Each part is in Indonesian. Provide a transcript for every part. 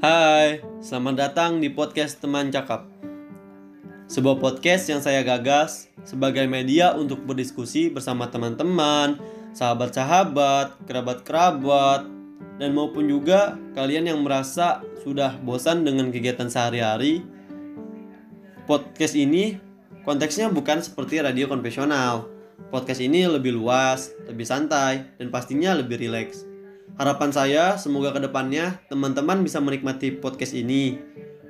Hai, selamat datang di podcast Teman Cakap. Sebuah podcast yang saya gagas sebagai media untuk berdiskusi bersama teman-teman, sahabat-sahabat, kerabat-kerabat, dan maupun juga kalian yang merasa sudah bosan dengan kegiatan sehari-hari. Podcast ini konteksnya bukan seperti radio konvensional. Podcast ini lebih luas, lebih santai, dan pastinya lebih rileks. Harapan saya semoga ke depannya teman-teman bisa menikmati podcast ini.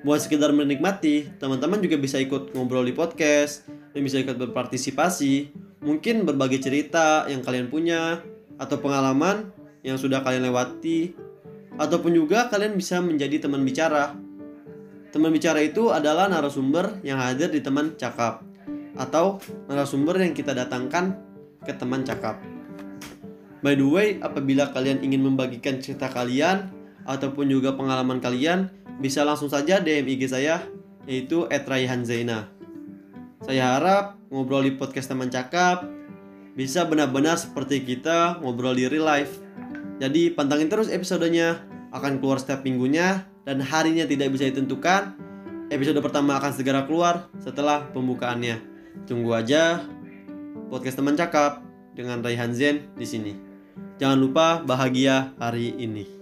Buat sekedar menikmati, teman-teman juga bisa ikut ngobrol di podcast dan bisa ikut berpartisipasi. Mungkin berbagi cerita yang kalian punya atau pengalaman yang sudah kalian lewati ataupun juga kalian bisa menjadi teman bicara. Teman bicara itu adalah narasumber yang hadir di teman cakap atau narasumber yang kita datangkan ke teman cakap. By the way, apabila kalian ingin membagikan cerita kalian ataupun juga pengalaman kalian, bisa langsung saja DM IG saya yaitu @raihanzaina. Saya harap ngobrol di podcast teman cakap bisa benar-benar seperti kita ngobrol di real life. Jadi pantangin terus episodenya, akan keluar setiap minggunya dan harinya tidak bisa ditentukan. Episode pertama akan segera keluar setelah pembukaannya. Tunggu aja podcast teman cakap dengan Raihan Zen di sini. Jangan lupa bahagia hari ini.